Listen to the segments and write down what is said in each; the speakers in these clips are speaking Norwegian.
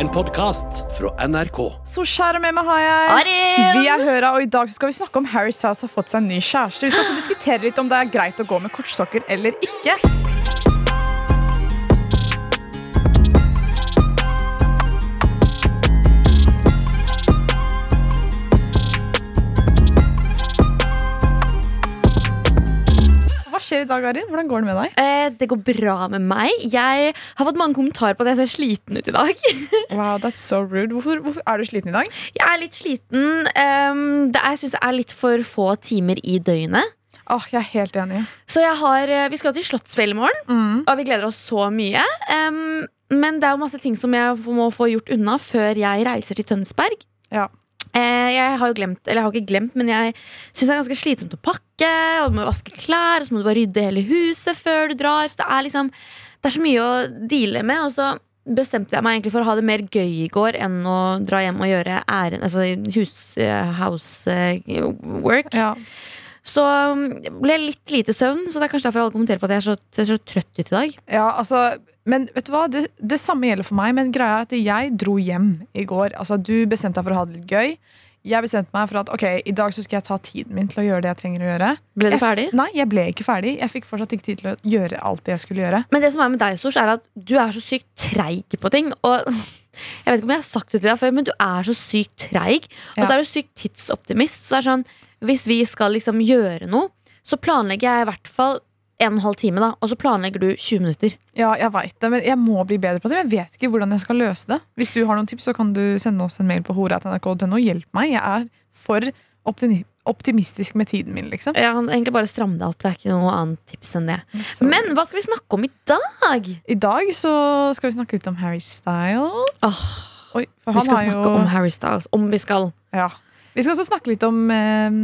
En podkast fra NRK. Så kjære med meg har jeg Arild! Vi er Høra, og i dag skal vi snakke om Harry Styles har fått seg en ny kjæreste. Vi skal også diskutere litt om det er greit å gå med kortsokker eller ikke. I dag, Arin? Hvordan går det med deg? Eh, det går bra med meg. Jeg har fått mange kommentarer på at jeg ser sliten ut i dag. Wow, that's so rude. Hvorfor, hvorfor er du sliten i dag? Jeg er litt sliten. Um, det er, jeg syns det er litt for få timer i døgnet. Åh, jeg er helt enig. Så jeg har, eh, Vi skal til Slottsfjell i morgen, Mm. og vi gleder oss så mye. Um, men det er jo masse ting som jeg må få gjort unna før jeg reiser til Tønsberg. Ja. Eh, jeg har jo glemt, eller jeg har ikke glemt, men jeg syns det er ganske slitsomt å pakke. Og du må vaske klær, og så må du bare rydde hele huset før du drar. Så det er liksom Det er så mye å deale med. Og så bestemte jeg meg egentlig for å ha det mer gøy i går enn å dra hjem og gjøre æren, altså hus, eh, house eh, work. Ja. Så ble ble litt lite søvn, så det er kanskje derfor jeg kommenterer på at jeg er så, ser så trøtt ut i dag. Ja, altså, men vet du hva? Det, det samme gjelder for meg, men greia er at jeg dro hjem i går. Altså, Du bestemte deg for å ha det litt gøy. Jeg bestemte meg for at ok, i dag så skal jeg ta tiden min til å gjøre det jeg trenger å gjøre. Ble du Jeg ferdig? Nei, jeg ble ikke ferdig. Jeg fikk fortsatt ikke tid til å gjøre alt det jeg skulle gjøre. Men det som er med deg, Sors, er at du er så sykt treig på ting. Og jeg vet ikke om jeg har sagt det til deg før, men du er så sykt treig. Og så Ja. er du sykt tidsoptimist. Så det er sånn, hvis vi skal liksom gjøre noe, så planlegger jeg i hvert fall en og en halv time, da. Og så planlegger du 20 minutter. Ja, jeg vet det, men jeg må bli bedre på det. Jeg vet ikke hvordan jeg skal løse det. Hvis du har noen tips, så kan du sende oss en mail på hora.nrk.no. Hjelp meg. Jeg er for optimistisk med tiden min, liksom. Kan egentlig bare stram deg opp. Det er ikke noe annet tips enn det. Så- Men hva skal vi snakke om i dag? i dag så skal vi snakke litt om Harry Styles. Oh. Oi, vi skal snakke jo om Harry Styles. Om vi skal. Ja. Vi skal også snakke litt om eh,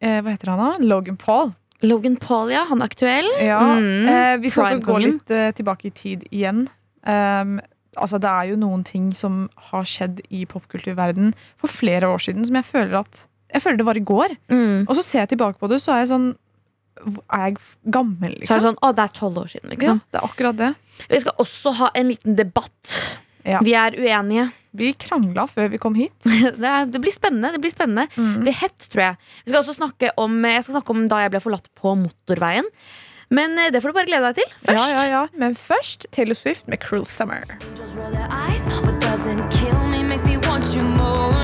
eh, Hva heter han da? Logan Paul. Logan Paul, ja. Han er aktuell. Ja, Mm, eh, Vi skal også gå litt eh, tilbake i tid igjen. Um, altså Det er jo noen ting som har skjedd i popkulturverden for flere år siden som jeg føler at Jeg føler det var i går. Mm. Og så ser jeg tilbake på det, så er jeg sånn Er jeg gammel, gammel, Så er liksom? det sånn, å, det er tolv år siden, ja, liksom. det er akkurat det. Vi skal også ha en liten debatt. Ja. Vi er uenige. Vi krangla før vi kom hit. Det, er, det blir spennende. Det blir spennende Det Mm. blir hett, tror jeg. Vi skal også snakke om, jeg skal snakke om da jeg ble forlatt på motorveien. Men eh, det får du bare glede deg til. Ja, Først. ja, ja. Men først Taylor Swift med Cruel Summer. Just roll their eyes. What doesn't kill me makes me want you more.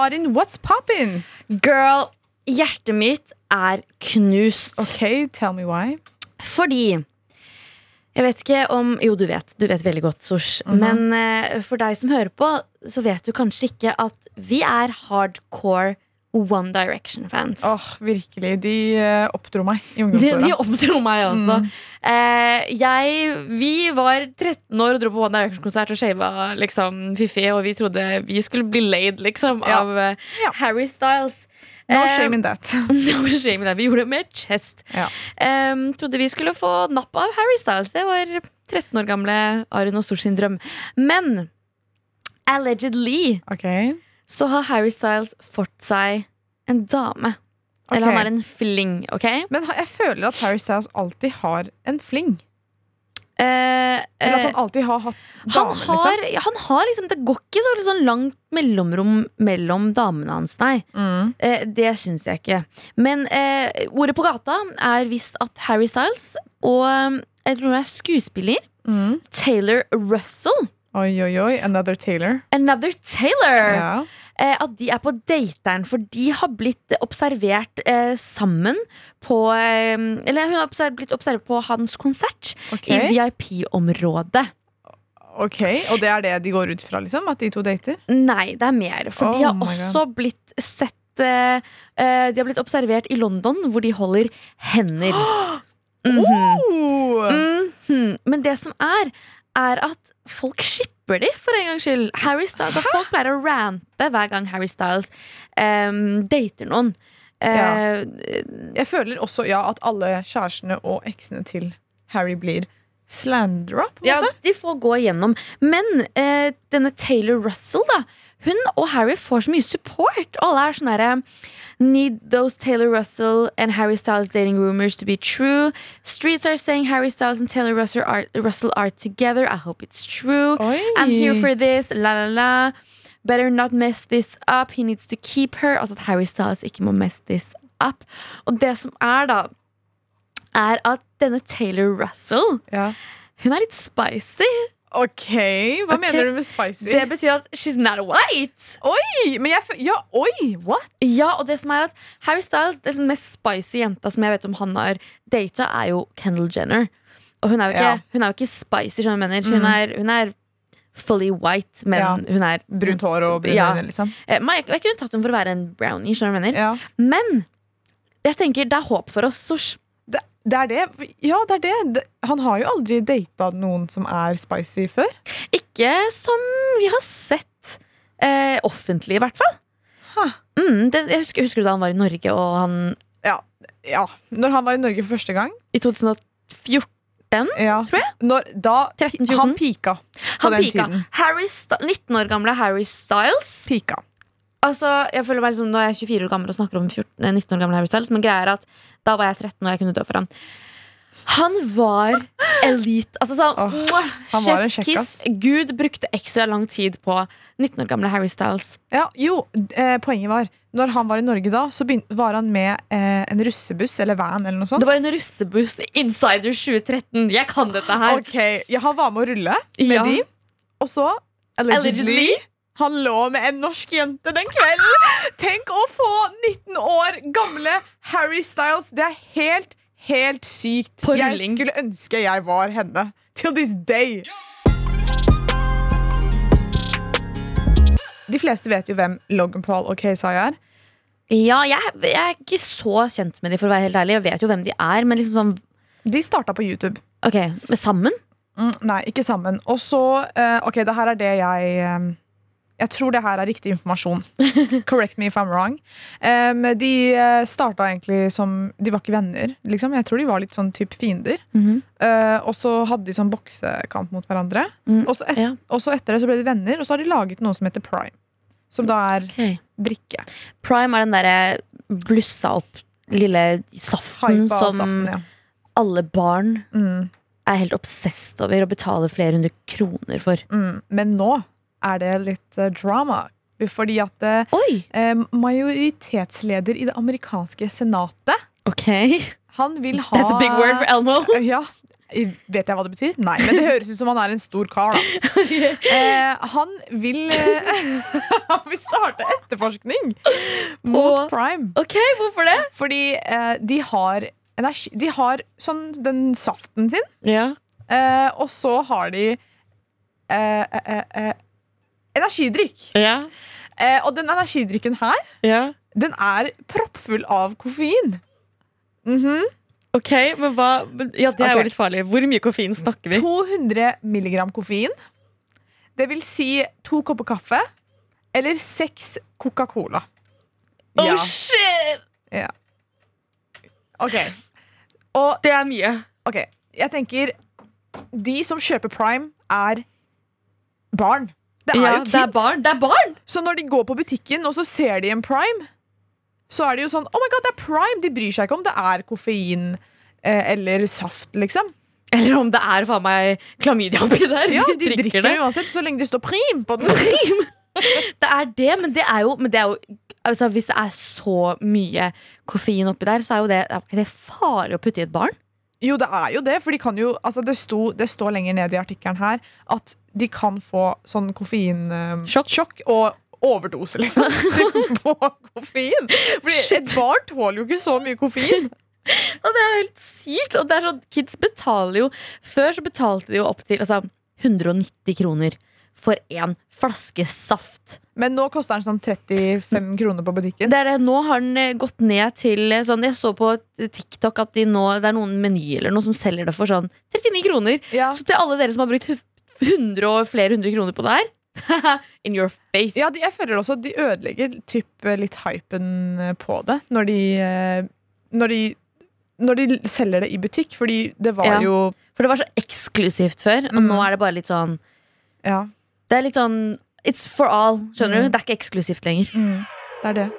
Arin, what's poppin'? Girl, hjertet mitt er knust. Ok, tell me why. Fordi Jeg vet ikke om Jo, du vet. Du vet veldig godt, Sosh. Mhm. Men uh, for deg som hører på, så vet du kanskje ikke at vi er hardcore One Direction-fans. Åh, virkelig. De uh, oppdro meg i De, ungdomsåra. de oppdro meg også. Mm. Eh, jeg, vi var 13 år og dro på One Direction-konsert og shava liksom, fiffig, og vi trodde vi skulle bli laid liksom, Ja. av uh, Ja. Harry Styles. No Eh, shame in that. no shame in that. Vi gjorde det med chest. Ja. Um, trodde vi skulle få napp av Harry Styles. Det var 13 år gamle Arin og Stort sin drøm. Men allegedly Ok. Så har Harry Styles fått seg en dame. Eller han er en fling, OK? Men jeg føler at Harry Styles alltid har en fling. Eh, Eller at eh, han alltid har hatt han har, liksom. han har liksom Det går ikke så sånn langt mellomrom mellom damene hans, nei. Mm. Eh, det syns jeg ikke. Men eh, ordet på gata er visst at Harry Styles og eh, jeg tror det er skuespiller Mm. Taylor Russell Oi, oi, oi. Another Taylor. Another Taylor! Ja. Eh, at de er på dateren, for de har blitt observert eh, sammen på eh, Eller hun har observ blitt observert på hans konsert okay. i VIP-området. ok, Og det er det de går ut fra, liksom? At de to dater? Nei, det er mer. For de Oh har også også blitt sett eh, eh, De har blitt observert i London, hvor de holder hender. Mhm. Oh! -hmm. Men det som er, er at folk shipper de, for en gangs skyld. Harry Styles, altså Folk pleier å rante hver gang Harry Styles um, dater noen. Eh, Jeg føler også ja, at alle kjærestene og eksene til Harry blir slandra, Ja, de får gå igjennom. Men eh, denne Taylor Russell, da hun og Harry får så mye support. Alle er sånn herre Need those Taylor Russell and Harry Styles dating rumors to be true. Streets are saying Harry Styles and Taylor Russell are, Russell are together. I hope it's true. Oi. I'm here for this. La, la, la. Better not mess this up. He needs to keep her. Altså at Harry Styles ikke må mess this up. Og det som er, da, er at denne Taylor Russell, Ja. hun er litt spicy. Ok, hva okay. mener du med spicy? Det betyr at she's not white. Oi, men jeg, ja, oi, what? Ja, og det som er at Harry Styles, den mest spicy jenta som jeg vet om han har data, er jo Kendall Jenner. Og hun er jo ikke, Ja. Hun er jo ikke spicy, skjønner du mener. Hun, er, hun er fully white, men Ja. hun er Brunt hår og brune Ja. øyne, liksom. Eh, men Jeg, jeg kunne tatt henne for å være en brownie, skjønner du mener. Ja. Men jeg tenker det er håp for oss, Sosh. Det, er det. Ja, det er det. Han har jo aldri data noen som er spicy før. Ikke som vi har sett eh, offentlig, i hvert fall. Mm, det, jeg husker, husker du da han var i Norge, og han Ja. ja. Når han var i Norge for første gang. i 2014 Ja. Tror jeg. Når, da, 13-14. Han pika på Han den pika. tiden. Harry Sta- 19 år gamle Harry Styles. Pika. Altså, jeg føler meg liksom, Nå er jeg 24 år gammel og snakker om 14, eh, 19 år gamle Harry Styles, men greia er at da var jeg 13 og jeg kunne dø for han. Han var elite. Altså sånn oh, mwah, han var en Chef's. Gud brukte ekstra lang tid på 19 år gamle Harry Styles. Ja, jo, eh, poenget var Når han var i Norge da, så begynte, var han med eh, en russebuss eller van eller noe sånt. Det var en russebuss. Insider 2013. Jeg kan dette her. Ok, ja, Han var med å rulle med Ja. de, og så allegedly, Allegedly. Han lå med en norsk jente den kvelden! Tenk å få 19 år gamle Harry Styles. Det er helt, helt sykt. Jeg skulle ønske jeg var henne. Till this day. De fleste vet jo hvem Logan Paul og KSI er. Ja, jeg, jeg er ikke så kjent med dem, for å være helt ærlig. Jeg vet jo hvem de er, men liksom sånn De starta på YouTube. Ok, men sammen? Mm, nei, ikke sammen. Og så uh, Ok, det her er det jeg eh, Jeg tror det her er riktig informasjon. Correct me if I'm wrong. Um, de uh, starta egentlig som De var ikke venner, liksom. Jeg tror de var litt sånn type fiender. Eh, og så hadde de sånn boksekamp mot hverandre. Mm, Og så, et, ja. og så etter det så ble de venner, og så har de laget noe som heter Prime. Som da er okay. drikke. Prime er den derre blussa opp lille saften Hypa som saften, ja. alle barn Mm, er helt obsessed over og betaler flere hundre kroner for. mm. Men nå er det litt eh, drama. Fordi at eh, eh, majoritetsleder i det amerikanske senatet Ok. Han vil ha That's a big word for Elmo. Ja, Vet jeg hva det betyr? Nei, men det høres ut som han er en stor kar. Da. Eh, han vil eh, Han vil starte etterforskning mot Og- Prime. Ok, hvorfor det? Fordi eh, de har energi De har sånn den saften sin, Ja. eh, og så har de energidrikk. Ja. Eh, og den energidrikken her, ja. den er proppfull av koffein. Mhm. Ok, men hva Ja, det er okay. jo litt farlig. Hvor mye koffein snakker vi? 200 milligram koffein. Det vil si to kopper kaffe eller seks Coca-Cola. Oh shit! Ok. Og Det er mye. ok, jeg tenker De som kjøper Prime, er barn. Det er ja, jo kids. det er barn. Det er barn! Så når de går på butikken og så ser de en Prime, så er det jo sånn Oh my god, det er Prime! De bryr seg ikke om det er koffein eh, eller saft, liksom. Eller om det er faen meg klamydia oppi der. Ja, De drikker det uansett, så lenge det står prim på den. Det er det, men det er jo, men det er jo altså, Hvis det er så mye koffein oppi der, så er jo det, er det farlig å putte i et barn. Jo, det er jo det, for de kan jo altså det, sto, det står lenger ned i artikkelen her at de kan få sånn koffeinsjokk Sjokk. og overdose, liksom, på koffein. Fordi et barn tåler jo ikke så mye koffein. Og det er jo helt sykt. Og det er sånn, kids betaler jo Før så betalte de jo opp til altså, 190 kroner for én flaske saft. Men nå koster den sånn 35 kroner på butikken. Det er det, nå har den eh, gått ned til eh, sånn Jeg så på TikTok at de nå, det er noen menyer eller noe som selger det for sånn 39 kroner. Ja. Så til alle dere som har brukt 100 og flere hundre kroner på det her In your face. Ja, de, jeg føler også at de ødelegger typ, litt hypen på det. Når de, eh, når de når de selger det i butikk, fordi det var Ja. jo For det var så eksklusivt før, og Mm. nå er det bare litt sånn Ja, Det er litt sånn It's for all. Skjønner Mm. du? Det er ikke eksklusivt lenger. mm, det er det.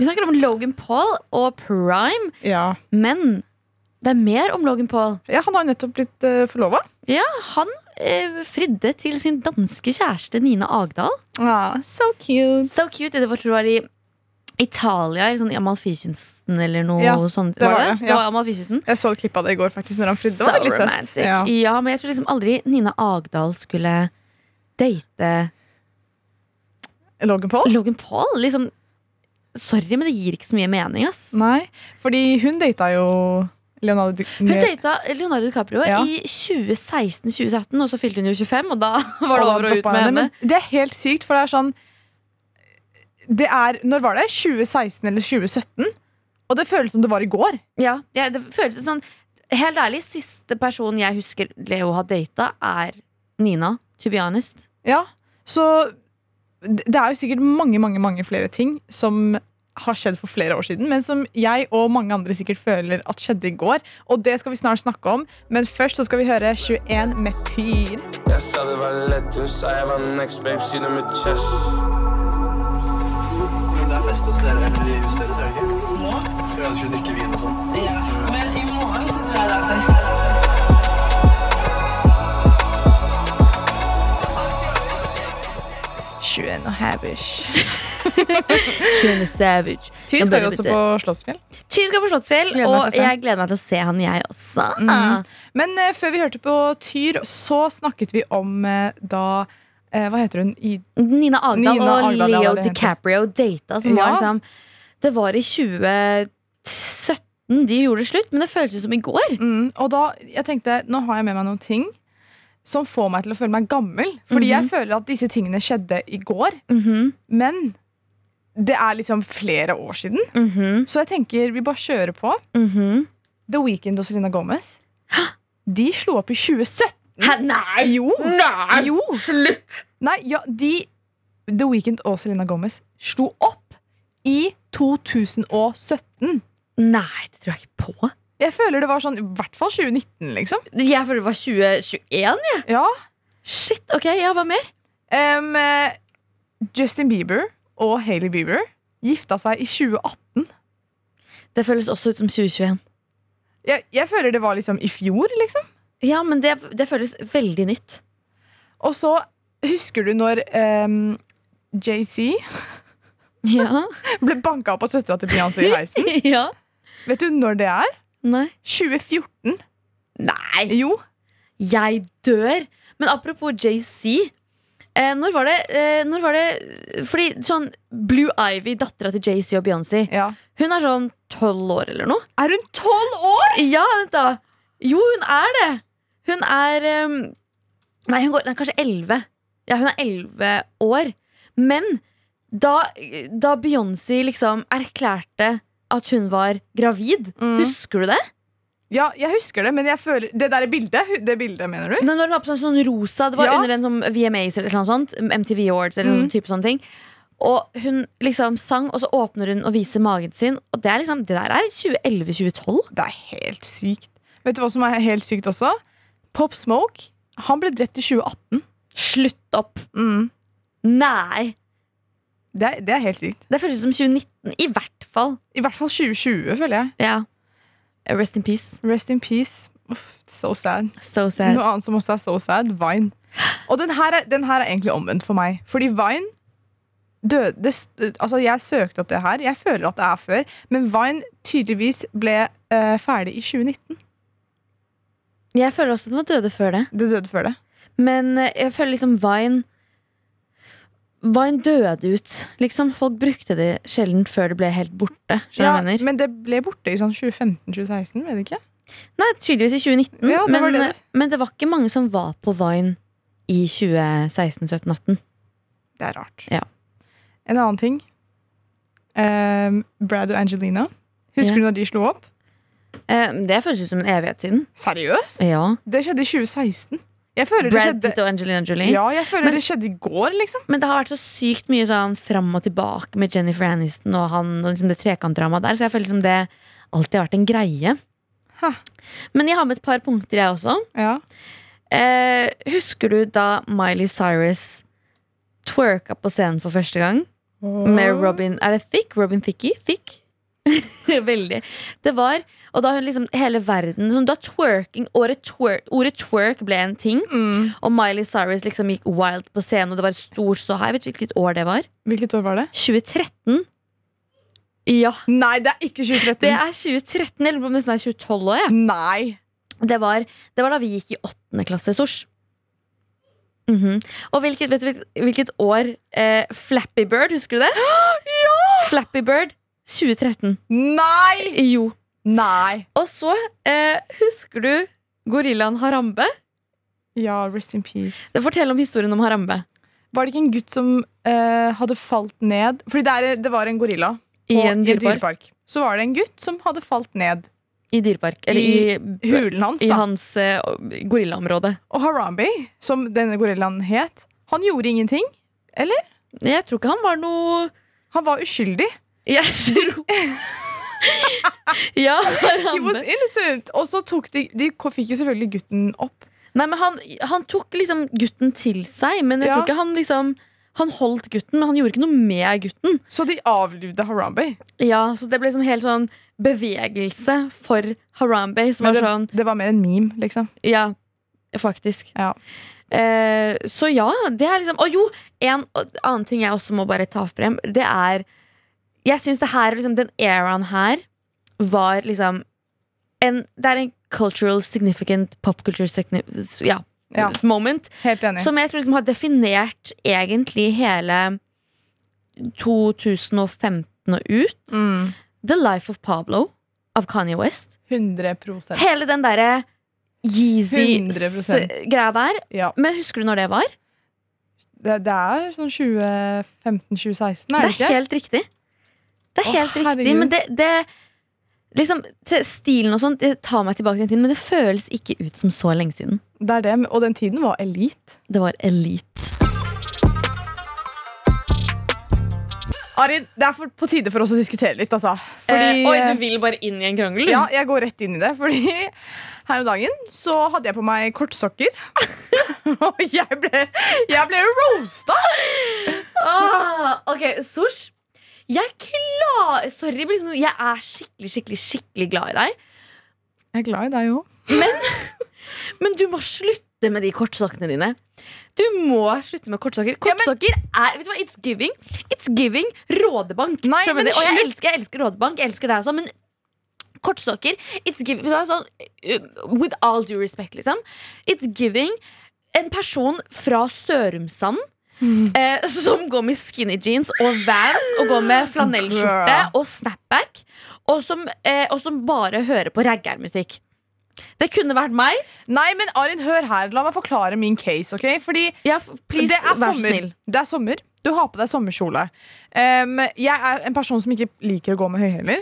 Vi snakker om Logan Paul og Prime, Ja. men det er mer om Logan Paul. ja, han har nettopp blitt uh, forlova. Ja, Han eh, fridde til sin danske kjæreste Nina Agdal. Ja, so cute. So cute. Det var, tror jeg var i Italia, i sånn Amalfi-kysten eller noe Ja, sånt. det var det? det, det ja. var Amalfi-kysten. Jeg så et klipp av det i går, faktisk, når han fridde. Det var veldig søtt. romantic. Ja. Ja. men jeg tror liksom aldri Nina Agdal skulle date Logan Paul? Logan Paul. Liksom, sorry, men det gir ikke så mye mening, ass. Nei, fordi hun data jo Leonardo Di Hun data Leonardo DiCaprio Ja. i 2016-2017, og så fylte hun jo 25, og da var det over og ut med henne. Men det er helt sykt, for det er sånn Det er Når var det? 2016 eller 2017? Og det føles som det var i går. Ja, det, det føles sånn Helt ærlig, siste person jeg husker Leo har data, er Nina. To be honest. Ja, så det er jo sikkert mange, mange, mange flere ting som har skjedd for flere år siden, men som jeg og mange andre sikkert føler at skjedde i går. Og det skal vi snart snakke om, men først så skal vi høre 21 med Tyr. Jeg sa det var lett, hun sa jeg var next, babe, si det med chest. Men det er fest hos dere eller i huset deres, er det ikke? Nå? Ja, du skulle drikke vin og sånn. Ja, men i morgen syns jeg det er fest. 21 og Havish. 21 Savage. Tyr skal jo også på Slottsfjell. Tyr skal på Slottsfjell, Gleder og jeg gleder meg til å se han, jeg også. Men uh, før vi hørte på Tyr, så snakket vi om uh, da uh, Hva heter hun? I, Nina Agdal Nina og Agdal, Leo da. DiCaprio data, som Ja. var liksom Det var i 2017 de gjorde det slutt, men det føltes som i går. mm, og da jeg tenkte nå har jeg med meg noen ting som får meg til å føle meg gammel. Fordi jeg føler at disse tingene skjedde i går, Mhm, men det er liksom flere år siden. mhm, Så jeg tenker vi bare kjører på. mhm. The Weeknd og Selena Gomez. De slo opp i 2017. Hæ, nei! Jo. Nei! jo. Slutt! Nei, ja, de The Weeknd og Selena Gomez slo opp i 2017. Nei, det tror jeg ikke på. Jeg føler det var sånn, i hvert fall 2019, liksom. Jeg føler det var 2021. jeg. Ja. Shit, ok, ja, hva mer? Eh, Justin Bieber og Hailey Bieber gifta seg i 2018. Det føles også ut som 2021. Jeg, jeg føler det var liksom i fjor, liksom. Ja, men det, det føles veldig nytt. Og så husker du når um, JC Ja. ble banka opp av søstera til Beyoncé i heisen? ja. Vet du når det er? Nei. 2014. Nei! Jo. Jeg dør! Men apropos JC. Eh, når var det, eh, når var det Fordi sånn Blue Ivy, dattera til JC og Beyoncé, Ja. hun er sånn tolv år eller noe. Er hun tolv år?! Ja, vent da. Jo, hun er det. Hun er um, Nei, hun går, nei, kanskje elleve. Ja, hun er elleve år. Men da, da Beyoncé liksom erklærte at hun var gravid, Mm. husker du det? Ja, jeg husker det, men jeg føler Det der bildet, det bildet, mener du? Når hun var på sånn, sånn rosa Det var Ja. under en sånn VMAs eller noe sånt. MTV Awards eller Mm. noen type sånne ting. Og hun liksom sang, og så åpner hun og viser magen sin. Og det er liksom, det der er 2011-2012. Det er helt sykt. Vet du hva som er helt sykt også? Pop Smoke han ble drept i 2018. Slutt opp! Mm. Nei! Det, er, det er helt sykt. Det føles som 2019, i hvert fall. I hvert fall 2020, føler jeg. Ja. Rest in peace. Rest in peace. Uff, so sad. So sad. Noe annet som også er so sad, Vine. Og den her, er, den her er egentlig omvendt for meg. Fordi Vine døde, det, altså Jeg søkte opp det her. Jeg føler at det er før. Men Vine tydeligvis ble uh, ferdig i 2019. Jeg føler også at det var døde før det. Det døde før det. Men eh, jeg føler liksom Vine Vine døde ut. Liksom Folk brukte det sjelden før det ble helt borte. Ja, men det ble borte i sånn 2015-2016, vet du ikke? Nei, tydeligvis i 2019. Ja, det men, var det men det var ikke mange som var på Vine i 2016, 17, 18. Det er rart. Ja. En annen ting. Um, Brad og Angelina. Husker du når de slo opp? Um, det føles ut som en evighet siden. Seriøst? Ja. Det skjedde i 2016. Brad skjedde Pitt og Angelina Jolie. Ja, jeg føler Men- det skjedde i går, liksom. Men det har vært så sykt mye sånn fram og tilbake med Jennifer Aniston og han og liksom det trekantdramaet der, så jeg føler liksom det alltid har vært en greie. Ha. Men jeg har med et par punkter, jeg også. Ja. Eh, husker du da Miley Cyrus twerka på scenen for første gang? Med Robin Er det Thick? Robin Thickie? Thick? Veldig. Det var Og da hun liksom hele verden sånn, Da twerking Ordet twerk, ordet twerk ble en ting, Mm. og Miley Cyrus liksom gikk wild på scenen, og det var stort så high. Vet du hvilket år det var? Hvilket år var det? 2013. Ja, Nei, det er ikke 2013. det er 2013, Jeg lurer på om det er 2012 òg. Ja. Nei. Det, var, det var da vi gikk i åttende klasse, Sors. -hmm. Og hvilket, vet du hvil- hvilket år eh, Flappy Bird, husker du det? ja! Flappy Bird 2013. Nei! Jo. Nei. Og så eh, husker du gorillaen Harambe? Ja, rest in peace. Det Fortell om historien om Harambe. Var det ikke en gutt som eh, hadde falt ned Fordi det, er, det var en gorilla I en dyrepark. Så var det en gutt som hadde falt ned I dyrepark. Eller i, i hulen hans. i hans eh, gorillaområde. Og Harambe, som denne gorillaen het, han gjorde ingenting. Jeg tror ikke han var noe Han var uskyldig. Jeg dro Ja, He was innocent. Og så tok de De fikk jo selvfølgelig gutten opp. Nei, men han, han tok liksom gutten til seg, men jeg Ja. tror ikke han liksom Han holdt gutten, men han gjorde ikke noe med gutten. Så de avlivde Harambe. Ja, Så det ble liksom helt sånn bevegelse for Harambe, som Men var det, sånn det var mer en meme, liksom. Ja, faktisk. Ja. Eh, så ja, det er liksom Og jo, en annen ting jeg også må bare ta frem, det er Jeg syns det her, liksom, den eraen her var liksom en, Det er en cultural significant pop culture signi ja, Ja. moment. Som jeg tror liksom har definert egentlig hele 2015 og ut. mm. The Life of Pablo av Kanye West. 100% Hele den derre Yeezy-greia der. Ja. Men husker du når det var? Det, det er sånn 2015-2016, er Det det er ikke? helt riktig. Det er helt helt riktig, men det, det Liksom, Stilen og sånt det tar meg tilbake til den tiden, men det føles ikke ut som så lenge siden. Det er det, Og den tiden var elite. Det var elite. Arin, det er for, på tide for oss å diskutere litt, altså. Fordi, Eh, vil bare inn i en krangel? Ja, jeg går rett inn i det. Fordi her om dagen så hadde jeg på meg kortsokker. Og jeg ble, jeg ble roasta! Ah, ok, Sosh. Jeg klar Sorry, men liksom, jeg er skikkelig, skikkelig, skikkelig glad i deg. Jeg er glad i deg òg. Men du må slutte med de kortsokkene dine. Du må slutte med kortsokker. Kortsokker er vet du hva, It's giving It's giving rådebank. Nei, men? Og jeg elsker, jeg elsker rådebank. Jeg elsker deg også, men kortsokker It's giving sånn, uh, With all due respect, liksom. It's giving en person fra Sørumsand eh, som går med skinny jeans og vans og går med flanellskjorte og snapback, og som, eh, og som bare hører på raggermusikk. Det kunne vært meg. Nei, men Arin, hør her. La meg forklare min case. ok? Fordi Ja, please, det er sommer. snill. Det er sommer. Du har på deg sommerkjole. Um, jeg er en person som ikke liker å gå med høyhæler.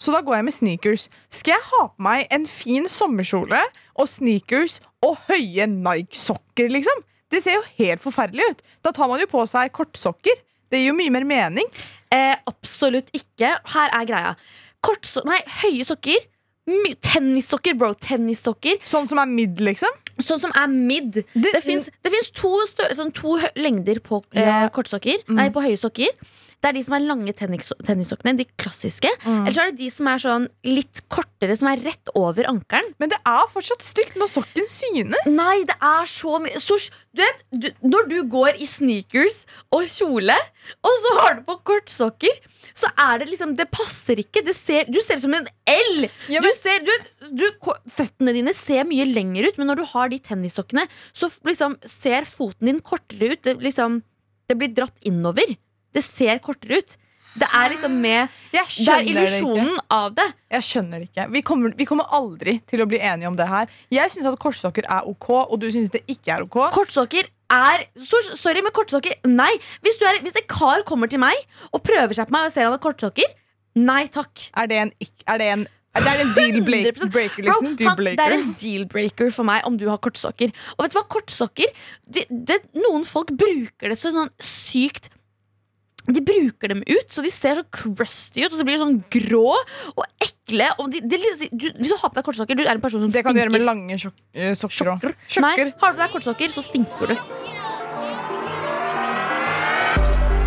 Så da går jeg med sneakers. Skal jeg ha på meg en fin sommerkjole og sneakers og høye Nike-sokker, liksom? Det ser jo helt forferdelig ut. Da tar man jo på seg kortsokker. Det gir jo mye mer mening. Eh, absolutt ikke. Her er greia. Kortso nei, høye sokker. Tennissokker, bro. Tennissokker. Sånn som er midd, liksom. Sånn som er midd. Det- Det fins to, sånn to lengder på eh, Ja. kortsokker. Nei, på høye sokker. Det er de som er lange tennis tennissokkene, de klassiske. Eller så er det de som er sånn litt kortere, som er rett over ankelen. Men det er fortsatt stygt når sokken synes. Nei, det er så mye du vet, du, Når du går i sneakers og kjole, og så har du på kortsokker, så er det liksom Det passer ikke. Det ser, du ser ut som en L! Ja, du ser, du, du, føttene dine ser mye lenger ut, men når du har de tennissokkene, så liksom ser foten din kortere ut. Det, liksom, det blir dratt innover. Det ser kortere ut. Det er liksom med Det er illusjonen av det. Jeg skjønner det ikke. Vi kommer, vi kommer aldri til å bli enige om det her. Jeg syns at kortsokker er ok, og du syns det ikke er ok. Kortsokker er Sorry, men kortsokker Nei. Hvis, du er, hvis en kar kommer til meg og prøver seg på meg og ser han har kortsokker, nei takk. Er det en, er det en Det er en deal-breaker. Liksom. Deal det er en deal-breaker for meg om du har kortsokker. Og vet du hva, kortsokker det, det, Noen folk bruker det så sånn sykt De bruker dem ut, så de ser så crusty ut, og så blir de sånn grå og ekle. Og de, de, du, hvis du har på deg kortsokker, du er en person som Det kan du gjøre med lange sjok eh, sokker òg. Nei, har du på deg kortsokker, så stinker du.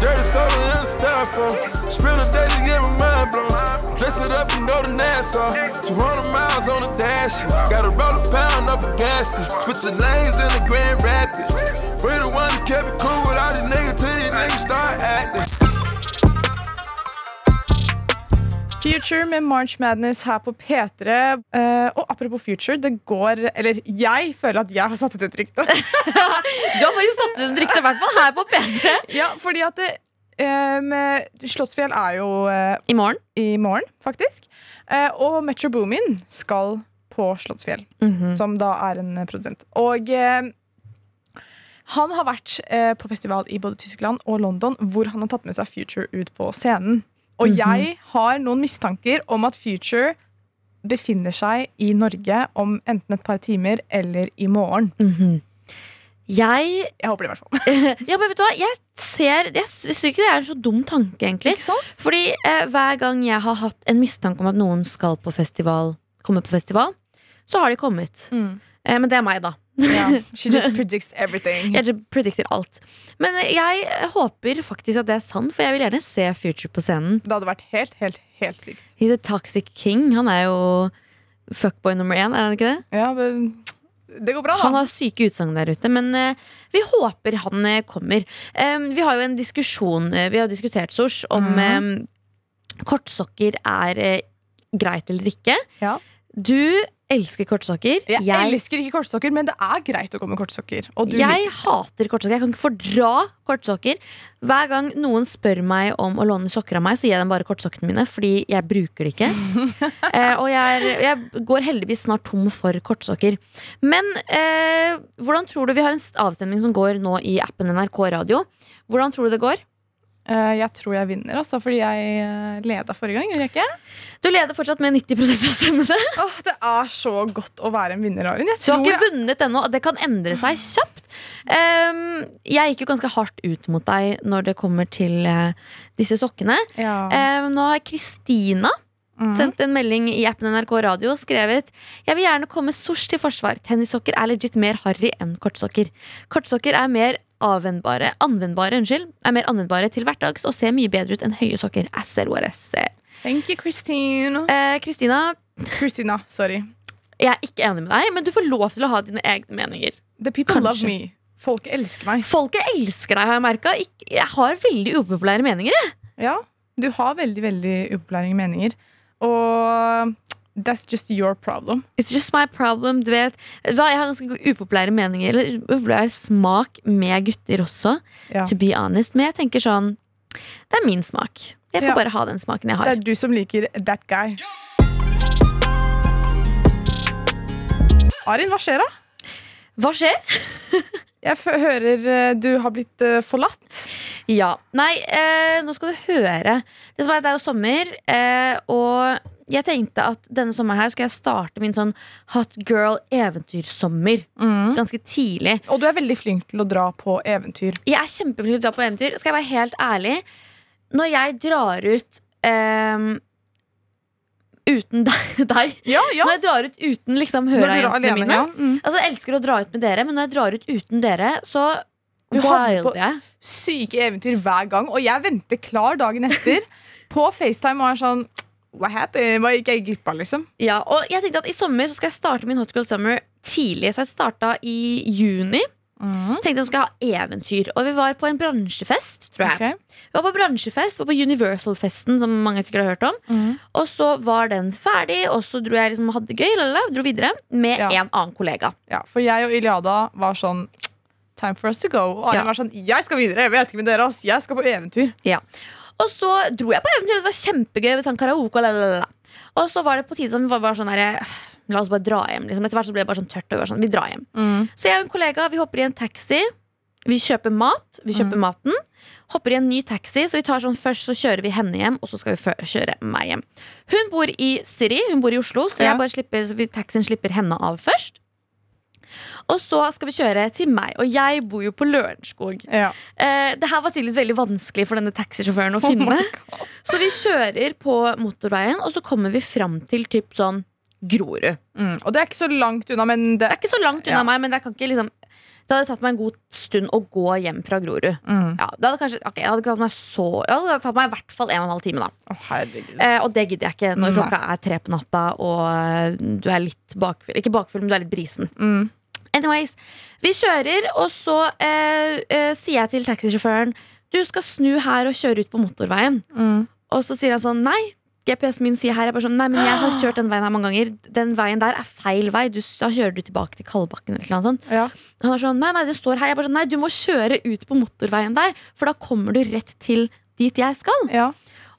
Dirty soda in the styrofoam. Spend a day to get my mind blown. Dress it up and go to Nassau. 200 miles on the dash. Gotta roll a pound up a gas. Switching lanes in the Grand Rapids. We the one that kept it cool with all these niggas till these niggas start acting. Future med March Madness her på P3. Uh, og apropos Future, det går Eller jeg føler at jeg har satt ut et rykte. Du har faktisk satt ut et rykte, i hvert fall her på P3. ja, fordi at det, eh, Slottsfjell er jo uh, I morgen. i morgen, faktisk. Eh, og Metro Boomin skal på Slottsfjell, Mhm. som da er en eh, produsent. Og eh, han har vært eh, på festival i både Tyskland og London, hvor han har tatt med seg Future ut på scenen. Og Mhm. jeg har noen mistanker om at Future befinner seg i Norge om enten et par timer eller i morgen. Mhm. Jeg Jeg håper det, i hvert fall. Ja, men vet du hva? Jeg ser Jeg syns ikke det er en så dum tanke, egentlig. Ikke sant? Fordi eh, hver gang jeg har hatt en mistanke om at noen skal på festival, komme på festival, så har de kommet. Mm. Eh, men det er meg, da. Ja. She just predicts everything. Jeg predicter alt. Men jeg håper faktisk at det er sant, for jeg vil gjerne se Future på scenen. Det hadde vært helt, helt, helt sykt. He's a toxic king. Han er jo fuckboy nummer én, er han ikke det? Ja, men det går bra, da. Han har syke utsagn der ute, men eh, vi håper han eh, kommer. Vi har jo en diskusjon, eh, vi har diskutert, Sors, om mm. kortsokker er greit eller ikke. Ja. Du elsker kortsokker. Jeg, Jeg, elsker ikke kortsokker, men det er greit å gå med kortsokker. Og du jeg hater kortsokker. Jeg kan ikke fordra kortsokker. Hver gang noen spør meg om å låne sokker av meg, så gir jeg dem bare kortsokkene mine, fordi jeg bruker det ikke. eh, og jeg, jeg går heldigvis snart tom for kortsokker. Men eh, hvordan tror du vi har en avstemning som går nå i appen NRK Radio? Hvordan tror du det går? Eh, jeg tror jeg vinner, altså, fordi jeg uh, leda forrige gang. Gjorde jeg ikke? Du leder fortsatt med 90 av stemmene. Åh, det er så godt å være en vinner, Arin. Jeg Du har ikke jeg... vunnet ennå. Det kan endre seg kjapt. Um, jeg gikk jo ganske hardt ut mot deg når det kommer til uh, disse sokkene. ja. Um, nå har Kristina Mm. sendt en melding i appen NRK Radio og skrevet Jeg vil gjerne komme sors til forsvar. Tennissokker er legit mer harry enn kortsokker. Kortsokker er mer avvendbare, anvendbare, unnskyld, er mer anvendbare til hverdags og ser mye bedre ut enn høye sokker. Said. Thank you, Christine. Eh, Christina. Christina, sorry. jeg er ikke enig med deg, men du får lov til å ha dine egne meninger. The people Kanskje. love me. Folk elsker meg. Folket elsker deg, har jeg merka. Jeg har veldig upopulære meninger. Jeg. Ja, du har veldig, veldig upopulære meninger. Og that's just your problem. It's just my problem. Du vet, Jeg har ganske upopulære meninger Eller upopulær smak med gutter også. Ja. To be honest Men jeg tenker sånn Det er min smak. Jeg får Ja. bare ha den smaken jeg har. Det er du som liker that guy. Arin, hva skjer da? Hva skjer? Jeg hører eh, du har blitt eh, forlatt. Ja. Nei, eh, nå skal du høre. Det, som er, det er jo sommer, eh, og jeg tenkte at denne sommeren her skal jeg starte min sånn hot girl eventyrsommer. Ganske tidlig. Og du er veldig flink til å dra på eventyr. Jeg er kjempeflink til å dra på eventyr. Skal jeg være helt ærlig? Når jeg drar ut ehm, uten deg, Ja, ja. Når jeg drar ut uten liksom hørajentene mine ja. Mm. Altså Jeg elsker å dra ut med dere, men når jeg drar ut uten dere, så Du wilder jeg. Syke eventyr hver gang. Og jeg venter klar dagen etter på FaceTime og er sånn What happened? Hva gikk jeg glipp av, liksom? Ja, og jeg tenkte at I sommer så skal jeg starte min Hot Girl Summer tidlig. Så jeg starta i juni. Tenkte jeg skulle ha eventyr. Og vi var på en bransjefest, tror jeg. Okay. Vi var på bransjefest, var på Universal-festen, som mange sikkert har hørt om. Mm. Og så var den ferdig, og så dro jeg liksom hadde det gøy, lala, dro videre med Ja. en annen kollega. Ja, for jeg og Iliada var sånn Time for us to go. Og Arin Ja. var sånn Jeg skal videre. Jeg vet ikke med dere, ass. Jeg skal på eventyr. Og så dro jeg på eventyr, og det var kjempegøy. Med sånn karaoke og lalala. Og så var det på tide som vi var sånn her La oss bare dra hjem. Liksom. Etter hvert så ble det bare sånn tørt. Og vi var sånn, vi drar hjem Så jeg og en kollega vi hopper i en taxi Vi kjøper mat, vi kjøper Mm. maten. Hopper i en ny taxi. Så vi tar sånn Først så kjører vi henne hjem, og så skal vi kjøre meg hjem. Hun bor i Siri, hun bor i Oslo, så Ja. slipper, så vi, taxien slipper henne av først. Og så skal vi kjøre til meg, og jeg bor jo på Lørenskog. Ja. Eh, det her var tydeligvis veldig vanskelig for denne taxisjåføren å finne. så vi kjører på motorveien, og så kommer vi fram til typ sånn Grorud. Mm. Og det er ikke så langt unna, men det Det er ikke så langt unna Ja. meg, men det kan ikke liksom Det hadde tatt meg en god stund å gå hjem fra Grorud. Mm. Ja, det hadde kanskje okay, det hadde tatt meg så Det hadde tatt meg i hvert fall en og en halv time, da. oh. Eh, og det gidder jeg ikke når Nei. klokka er tre på natta og eh, du er litt bakfull. Ikke bakfull, men du er litt brisen. Mm. Anyways, vi kjører, og så eh, eh, sier jeg til taxisjåføren Du skal snu her og kjøre ut på motorveien. Mm. Og så sier han sånn Nei, GPS-en min sier her. Jeg bare sånn, Nei, men jeg har kjørt den veien her mange ganger. Den veien der er feil vei. Du, da kjører du tilbake til Kalbakken. Eller noe sånt. Ja. Han var sånn, nei, nei, det står her. Jeg bare sånn, nei, du må kjøre ut på motorveien der, for da kommer du rett til dit jeg skal. Ja.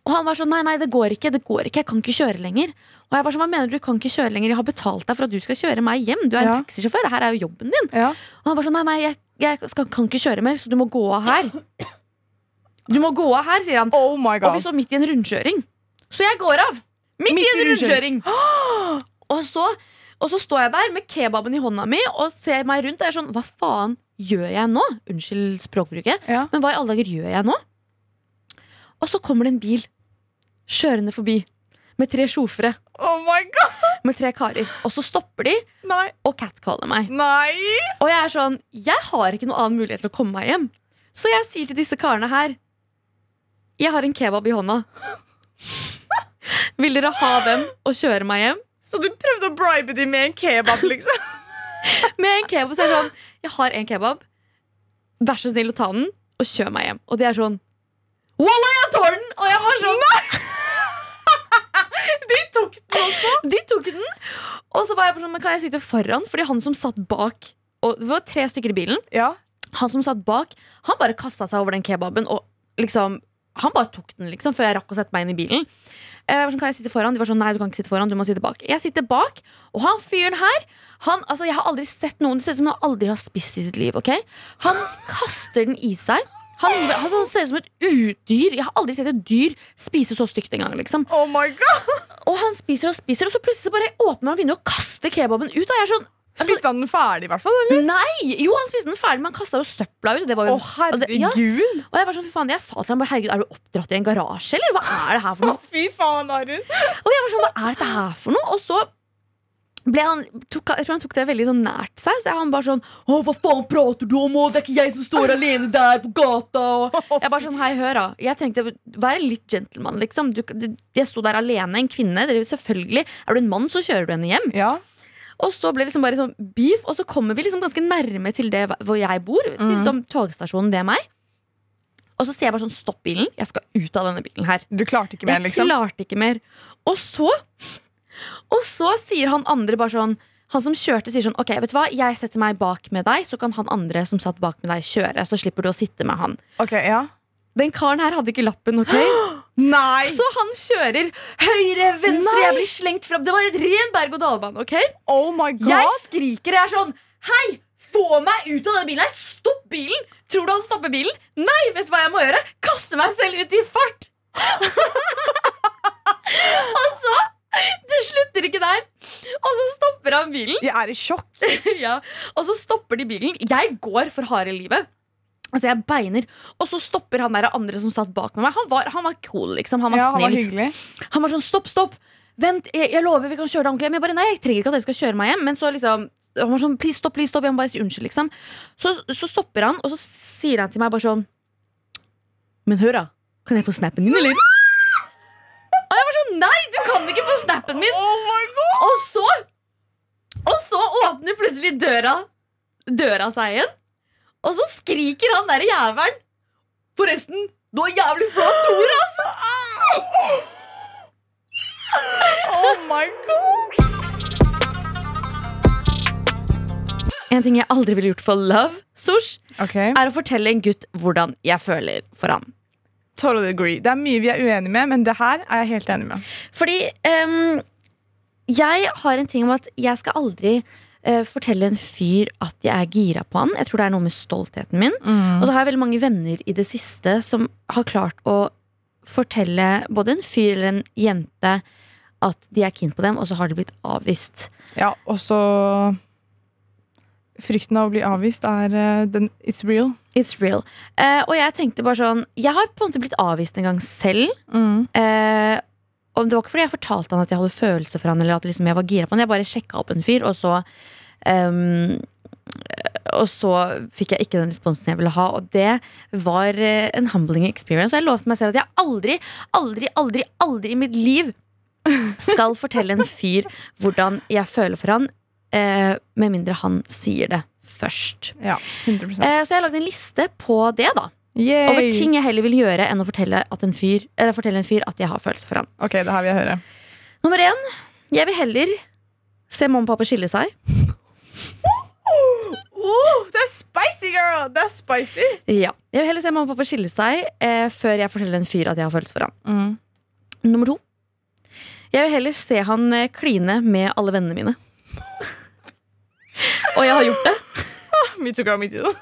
Og han var sånn, nei, nei, det går ikke, det går ikke, jeg kan ikke kjøre lenger. Og jeg var sånn, hva mener du, du kan ikke kjøre lenger, jeg har betalt deg for at du skal kjøre meg hjem. Du er Ja. en taxisjåfør, det her er jo jobben din. Ja. Og han var sånn, nei, nei, jeg, jeg skal, kan ikke kjøre mer, så du må gå av her. Du må gå av her, sier han. Oh my Og vi står midt i en rundkjøring. Så jeg går av! Midt, i en rundkjøring. Og så, og så står jeg der med kebaben i hånda mi og ser meg rundt. Og jeg er sånn, hva faen gjør jeg nå? Unnskyld språkbruket. Ja. Men hva i alle dager gjør jeg nå? Og så kommer det en bil kjørende forbi med tre sjofere. Oh my god. Med tre karer. Og så stopper de Nei. og catcaller meg. Nei. Og jeg er sånn, jeg har ikke noen annen mulighet til å komme meg hjem. Så jeg sier til disse karene her Jeg har en kebab i hånda. Vil dere ha den og kjøre meg hjem? Så du prøvde å bribe dem med en kebab, liksom? Med en kebab så er det sånn Jeg har en kebab. Vær så snill å ta den, og kjør meg hjem. Og de er sånn Wallah, jeg tar den! Og jeg var sånn De tok den også. De tok den. Og så var jeg på sånn, men kan jeg sitte foran? Fordi han som satt bak Og det var tre stykker i bilen. Ja. Han som satt bak, han bare kasta seg over den kebaben og liksom Han bare tok den, liksom, før jeg rakk å sette meg inn i bilen. Jeg var sånn, kan jeg sitte foran? De var sånn, nei, du kan ikke sitte foran, du må sitte bak. Jeg sitter bak, og han fyren her han, altså, Jeg har aldri sett noen Det ser ut som han aldri har spist i sitt liv. ok? Han kaster den i seg. Han, altså, han ser ut som et udyr. Jeg har aldri sett et dyr spise så stygt engang. Liksom. Oh my god. Og han spiser og spiser, og så plutselig så bare åpner han vinduet og kaster kebaben ut. Og jeg er sånn, altså, Spiste han den ferdig, i hvert fall? eller? Nei! Jo, han spiste den ferdig, men han kasta jo søpla ut. Det var jo, altså, det- ja. Og jeg var sånn, fy faen, jeg sa til ham bare, herregud, er du oppdratt i en garasje, eller hva er det her for noe? fy faen, Arun. Og jeg var sånn, hva er dette her for noe? Og så han, tok, jeg tror han tok det veldig sånn nært seg, så han bare sånn, å, hva faen prater du om, Å, det er ikke jeg som står alene der på gata, og jeg bare sånn, hei, hør da, jeg trengte å være litt gentleman, liksom. Du, du, jeg sto der alene, en kvinne, det er selvfølgelig, er du en mann, så kjører du henne hjem. Ja. Og så ble det liksom bare sånn beef, og så kommer vi liksom ganske nærme til det hvor jeg bor. Til som togstasjonen, det er meg. Og så ser jeg bare sånn, stopp bilen. Jeg skal ut av denne bilen her. Du klarte ikke mer, Jeg liksom? klarte ikke mer. Og så Og så sier han andre bare sånn Han som kjørte, sier sånn Ok, vet du hva, jeg setter meg bak med deg, så kan han andre som satt bak med deg, kjøre. Så slipper du å sitte med han. Ok, ja. Den karen her hadde ikke lappen, ok? Nei! Så han kjører høyre, venstre, Nei. jeg blir slengt fram. Det var et ren berg-og-dal-bane, ok? Oh my god. Jeg skriker, jeg er sånn Hei, få meg ut av denne bilen her Stopp bilen Tror du han stopper bilen? Nei, vet du hva jeg må gjøre? Kaste meg selv ut i fart Og så Det slutter ikke der. Og så stopper han bilen. Jeg er i sjokk. ja. Og så stopper de bilen. Jeg går for harde livet. Altså jeg beiner. Og så stopper han der andre som satt bak med meg. Han var, han var cool liksom. Han var Ja, han var hyggelig. han var sånn, stopp, stopp. Vent, jeg, jeg lover vi kan kjøre deg ordentlig hjem. Jeg bare, nei, jeg trenger ikke at dere skal kjøre meg hjem. Men så liksom, han var sånn, please, stopp, please, stopp. Jeg må bare si unnskyld, liksom. Så, så stopper han, og så sier han til meg bare sånn Men hør da, kan jeg få snappen din, eller? Nei, du kan ikke få snappen min Oh my god. Og så Og så åpner plutselig døra Døra seg igjen Og så skriker han der jævelen Forresten, du har jævlig flott ord, altså Oh my god. En ting jeg aldri ville gjort for love, Sosh, okay. er å fortelle en gutt hvordan jeg føler for ham. Totally agree. Det er mye vi er uenige med, men det her er jeg helt enig med. Fordi um, jeg har en ting om at jeg skal aldri uh, fortelle en fyr at jeg er gira på han. Jeg tror det er noe med stoltheten min. Og så har jeg veldig mange venner i det siste som har klart å fortelle både en fyr eller en jente at de er keen på dem, og så har de blitt avvist. Ja, og så Frykten av å bli avvist er eh, den It's real. It's real. Eh, og jeg tenkte bare sånn Jeg har på en måte blitt avvist en gang selv. Mm. Eh, og det var ikke fordi jeg fortalte han at jeg hadde følelser for han, eller at liksom jeg var gira på han. Jeg bare sjekka opp en fyr, og så um, Og så fikk jeg ikke den responsen jeg ville ha, og det var eh, en humbling experience. Og jeg lovte meg selv at jeg aldri, aldri, aldri, aldri i mitt liv skal fortelle en fyr hvordan jeg føler for han, eh, med mindre han sier det først. Ja, 100 Eh, så jeg har lagd en liste på det, da. Yay. Over ting jeg heller vil gjøre enn å fortelle, at en fyr, eller fortelle en fyr at jeg har følelser for han. Ok, det her vil jeg høre. Nummer én. Jeg vil heller se mamma og pappa skille seg. Oh, det er spicy, girl! Det er spicy. Ja, Jeg vil heller se mamma og pappa skille seg eh, før jeg forteller en fyr at jeg har følelser for han. Mm. Nummer to. Jeg vil heller se han eh, kline med alle vennene mine. og jeg har gjort det. Me too, girl, me too.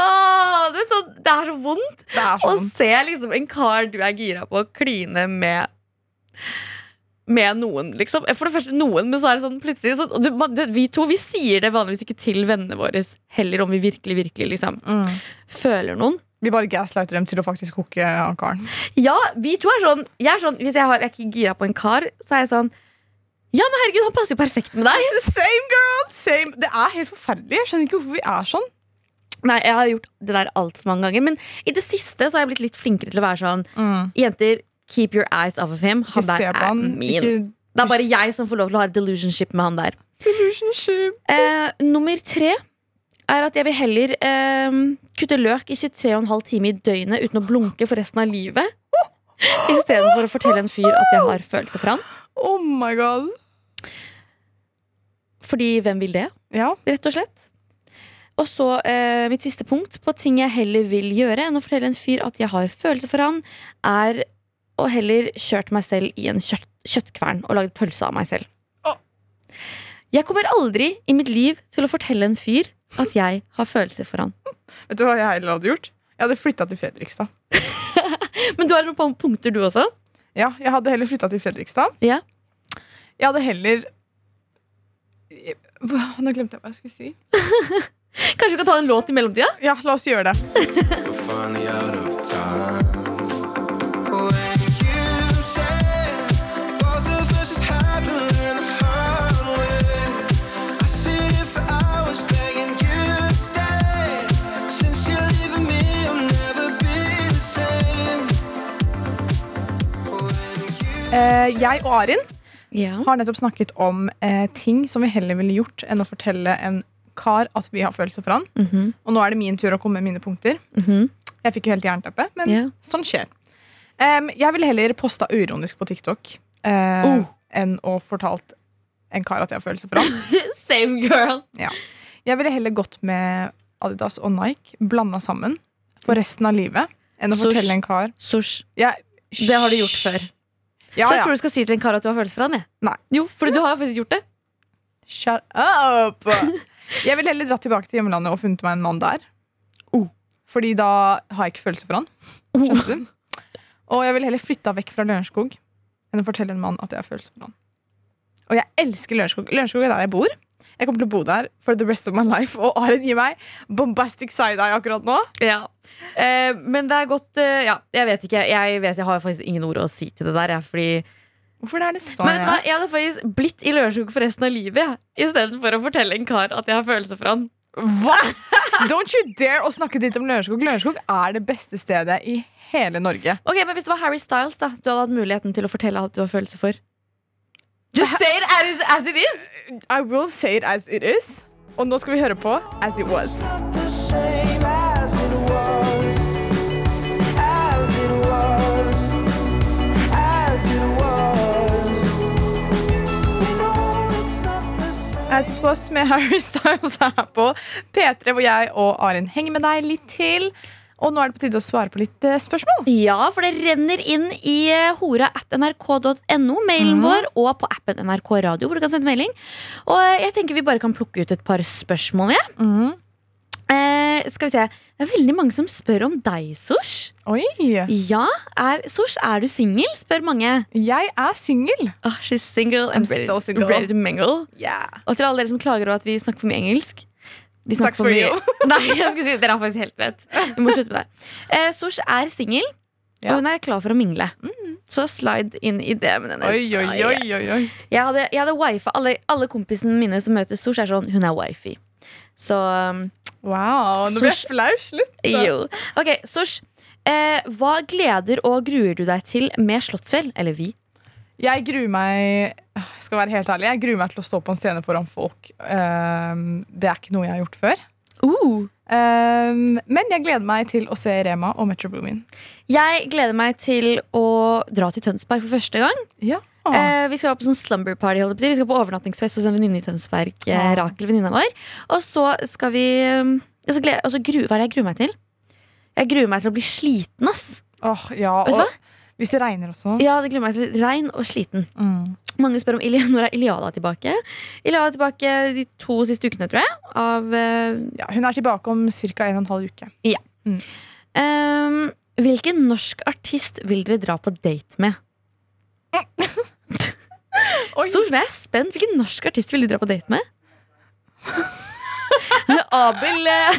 Åh, det, er så, det er så vondt Det er så å vondt. se liksom, en kar du er gira på, kline med med noen, liksom. For det første noen, men så er det sånn plutselig så, du, man, du, Vi to vi sier det vanligvis ikke til vennene våre, heller om vi virkelig virkelig liksom Mm. føler noen. Vi bare gaslighter dem til å faktisk hooke han karen. Ja, vi to er sånn, jeg er sånn Hvis jeg, har, jeg er ikke gira på en kar, så er jeg sånn Ja, men herregud, han passer jo perfekt med deg. Same, girl! Same. Det er helt forferdelig. Jeg skjønner ikke hvorfor vi er sånn. Nei, jeg har gjort det der altfor mange ganger. Men i det siste så har jeg blitt litt flinkere til å være sånn Mm. Jenter, keep your eyes off of him. Han Ikke der er min. Ikke Det er bare jeg som får lov til å ha et delusionship med han der. Delusionship Eh, nummer tre er at jeg vil heller eh, kutte løk i 23,5 timer i døgnet uten å blunke for resten av livet. Istedenfor å fortelle en fyr at jeg har følelser for han. Oh my god. Fordi hvem vil det? Ja. rett og slett. Og så eh, mitt siste punkt på ting jeg heller vil gjøre enn å fortelle en fyr at jeg har følelser for han, er å heller kjørt meg selv i en kjøtt, kjøttkvern og lagd pølse av meg selv. Oh. Jeg kommer aldri i mitt liv til å fortelle en fyr at jeg har følelser for han. Vet du hva jeg heller hadde gjort? Jeg hadde flytta til Fredrikstad. Men du har noen punkter, du også? Ja, jeg hadde heller flytta til Fredrikstad. Ja. Jeg hadde heller Nå glemte jeg hva jeg skulle si. Kanskje vi kan ta en låt i mellomtida? Ja, la oss gjøre det. Eh, jeg og Arin Ja. har nettopp snakket om eh, ting som vi heller ville gjort enn å fortelle en kar at vi har følelser for han. Mhm, Og nå er det min tur å komme med mine punkter. mhm. Jeg fikk jo helt jernteppe, men Ja. sånn skjer. Um, jeg ville heller posta uironisk på TikTok eh, Oh. enn å fortalt en kar at jeg har følelser for han. Same girl. Jeg ville heller gått med Adidas og Nike blanda sammen for resten av livet enn å Sosh. fortelle en kar Sosh. Ja, Det har du gjort før. Ja, Så jeg ja. tror du skal si til en kar at du har følelser for han. Jeg. Nei. Jo, fordi du har faktisk gjort det. Shut up! Jeg vil heller dratt tilbake til hjemlandet og funnet meg en mann der. Oh. Fordi da har jeg ikke følelser for han. Skjønner du? Og jeg vil heller flytta vekk fra Lørenskog enn å fortelle en mann at jeg har følelser for han. Og jeg elsker Lørenskog. Lørenskog er der jeg bor. Jeg kommer til å bo der for the rest of my life. Og Arin gir meg bombastic side-eye akkurat nå. Ja. Eh, men det er godt eh, Ja, jeg vet ikke. Jeg vet jeg har faktisk ingen ord å si til det der. Jeg, fordi Hvorfor er det sånn? Men vet du hva, jeg hadde faktisk blitt i Lørenskog for resten av livet. Istedenfor å fortelle en kar at jeg har følelser for han. Hva? Don't you dare å snakke dritt om Lørenskog. Lørenskog er det beste stedet i hele Norge. Ok, men Hvis det var Harry Styles da du hadde hatt muligheten til å fortelle at du har følelser for Just say it as, as it is! I will say it as it is. Og nå skal vi høre på As It Was. As It Was med Harry Styles her på P3, hvor jeg og Arin henger med deg litt til. Og nå er det på tide å svare på litt eh, spørsmål. Ja, for det renner inn i eh, hora at nrk.no, mailen mm. vår, og på appen NRK Radio, hvor du kan sende melding. Og eh, jeg tenker vi bare kan plukke ut et par spørsmål, jeg. Mhm. Eh, skal vi se. Det er veldig mange som spør om deg, Sosh. Oi! Ja, er, Sosh, er du singel? spør mange. Jeg er singel. Oh, she's single and I'm ready, so single. ready to mingle. Yeah. Og til alle dere som klager over at vi snakker for mye engelsk. Vi Sucks for mye Nei, jeg skulle si Dere har faktisk helt rett. Vi må slutte med det. Eh, Sosh er singel, Ja. og hun er klar for å mingle. Så slide inn i DM-en hennes. Oi, oi, oi, oi, oi. Jeg hadde, jeg hadde wifi. Alle, alle kompisene mine som møter Sosh, er sånn Hun er wifi. Så um, Wow, nå ble jeg flau. Slutt. jo. Ok, Sosh. Eh, hva gleder og gruer du deg til med Slottsfjell? Eller vi? Jeg gruer meg skal være helt ærlig, jeg gruer meg til å stå på en scene foran folk. Ehm, det er ikke noe jeg har gjort før. Uh. Ehm, men jeg gleder meg til å se Rema og Metro Boomin. Jeg gleder meg til å dra til Tønsberg for første gang. Ja. Eh, vi skal på sånn slumber party. holdt jeg på. Vi skal på overnattingsfest hos en venninne i Tønsberg. Eh, Ah. Rakel, venninna vår. Og så skal vi um, og så gleder, og så gru, Hva er det jeg gruer meg til? Jeg gruer meg til å bli sliten, ass. Åh, ja, Vet du hva? hvis det regner også. Ja, det gruer meg til Regn og sliten. Mm. Mange spør om Ili når er Iliada tilbake. Iliada er tilbake de to siste ukene, tror jeg. Av eh, Ja, hun er tilbake om ca. en og en halv uke. um, Hvilken norsk artist vil dere dra på date med? Så nå er jeg spent. Hvilken norsk artist vil du dra på date med? Abel, eh,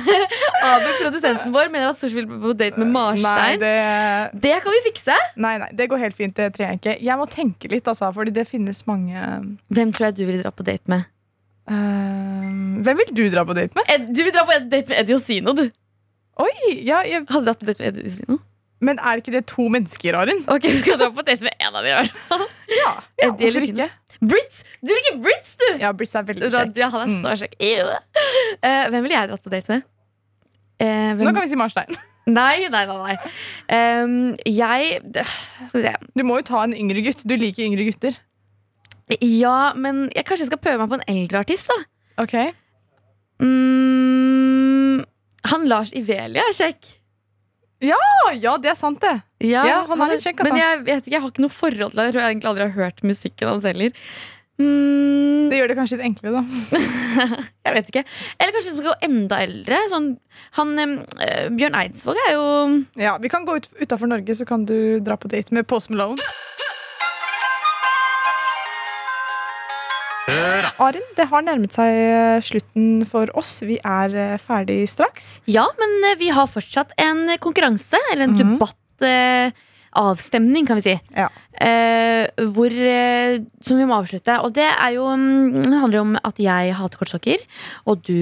Abel, produsenten vår, mener at Sosh vil på date med Nei Marstein. Det... det, kan vi fikse! nei, nei, det går helt fint. Det trenger jeg ikke. Jeg må tenke litt, altså, fordi det finnes mange Hvem tror jeg du vil dra på date med? Uh, Hvem vil du dra på date med? Ed, du vil dra på date med Eddie Osino, du. Oi, ja, jeg, Hadde du på date med Eddie Osino? Men er ikke det to mennesker, Arin? Ok, vi skal dra på date med en av de. i. Ja, ja hvorfor ikke? Brits! Du liker Brits, du! Ja, Brits er veldig kjekk. Ja, han er så kjekk. Mm. Uh, hvem ville jeg dratt på date med? Uh? Nå kan vi si Marstein. Nei, nei, nei. nei. Um, jeg Skal vi se. Du må jo ta en yngre gutt. Du liker yngre gutter. Ja, men jeg kanskje skal prøve meg på en eldre artist, da. Ok Mm, han Lars Ivelia er kjekk. Ah, Ja, det er sant, det. Ja, Ja, han er litt kjekk, altså. Men jeg vet ikke, jeg har ikke noe forhold til det. Jeg tror jeg egentlig aldri har hørt musikken hans heller. Mm, Det gjør det kanskje litt enklere, da. jeg vet ikke. Eller kanskje vi skal gå enda eldre. Sånn, han, eh, Bjørn Eidsvåg er jo Ja, Vi kan gå ut utafor Norge, så kan du dra på date med Post Malone. Arin, det har nærmet seg eh, slutten for oss. Vi er eh, ferdig straks. Ja, men eh, vi har fortsatt en konkurranse, eller en Mhm. debatt. Avstemning, kan vi si. Ja. Eh, hvor, som vi må avslutte. Og det er jo mm, det handler jo om at jeg hater kortsokker, og du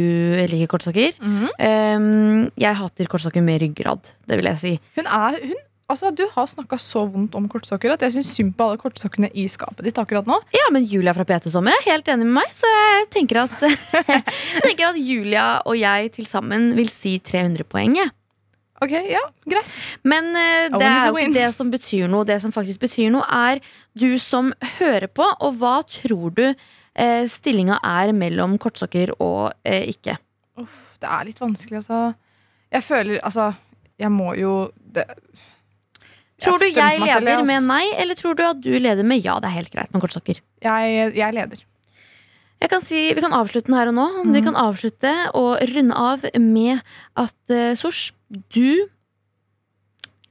liker kortstokker. Eh, jeg hater kortsokker med ryggrad, det vil jeg si. Hun er, hun, altså, du har snakka så vondt om kortstokker at jeg syns synd på alle kortstokkene i skapet ditt akkurat nå. Ja, men Julia fra PT Sommer er helt enig med meg, så jeg tenker at, jeg tenker at Julia og jeg til sammen vil si 300 poeng. jeg. Ok, ja, greit Men uh, det er jo ikke det som betyr noe. Det som faktisk betyr noe, er du som hører på, og hva tror du uh, stillinga er mellom kortsokker og uh, ikke? Uff, Det er litt vanskelig, altså. Jeg føler Altså, jeg må jo det, Tror du jeg, jeg leder med nei, eller tror du at du leder med ja? Det er helt greit med kortsokker. Jeg, jeg leder. Jeg kan si, Vi kan avslutte den her og nå. Vi kan avslutte og runde av med at uh, Sosh, du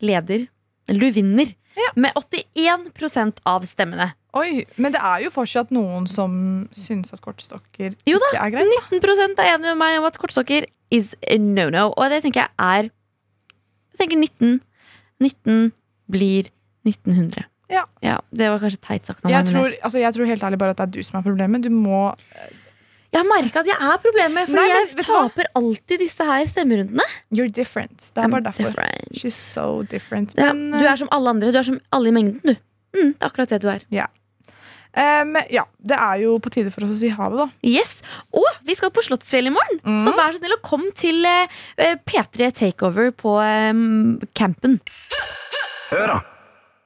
leder Eller du vinner med 81% av stemmene. Oi, Men det er jo fortsatt noen som syns at kortstokker Jo da, ikke er greit. Jo da, 19% er enig med meg om at kortstokker is a no-no. Og det tenker jeg er Jeg tenker 19 19 blir 1900. Ja. Det var kanskje teit sagt. Jeg tror, altså, jeg tror helt ærlig bare at det er du som er problemet. Du må Jeg har merka at jeg er problemet, for jeg taper alltid disse her stemmerundene. You're different. Det er bare derfor. different. She's so different. Ja, Men du er som alle andre. Du er som alle i mengden, du. Mm, det er akkurat det du er. um, ja, det er jo på tide for oss å si ha det, da. Yes, Og vi skal på Slottsfjell i morgen. Mm. Så vær så snill og kom til uh, P3 Takeover på um, campen. Hør da!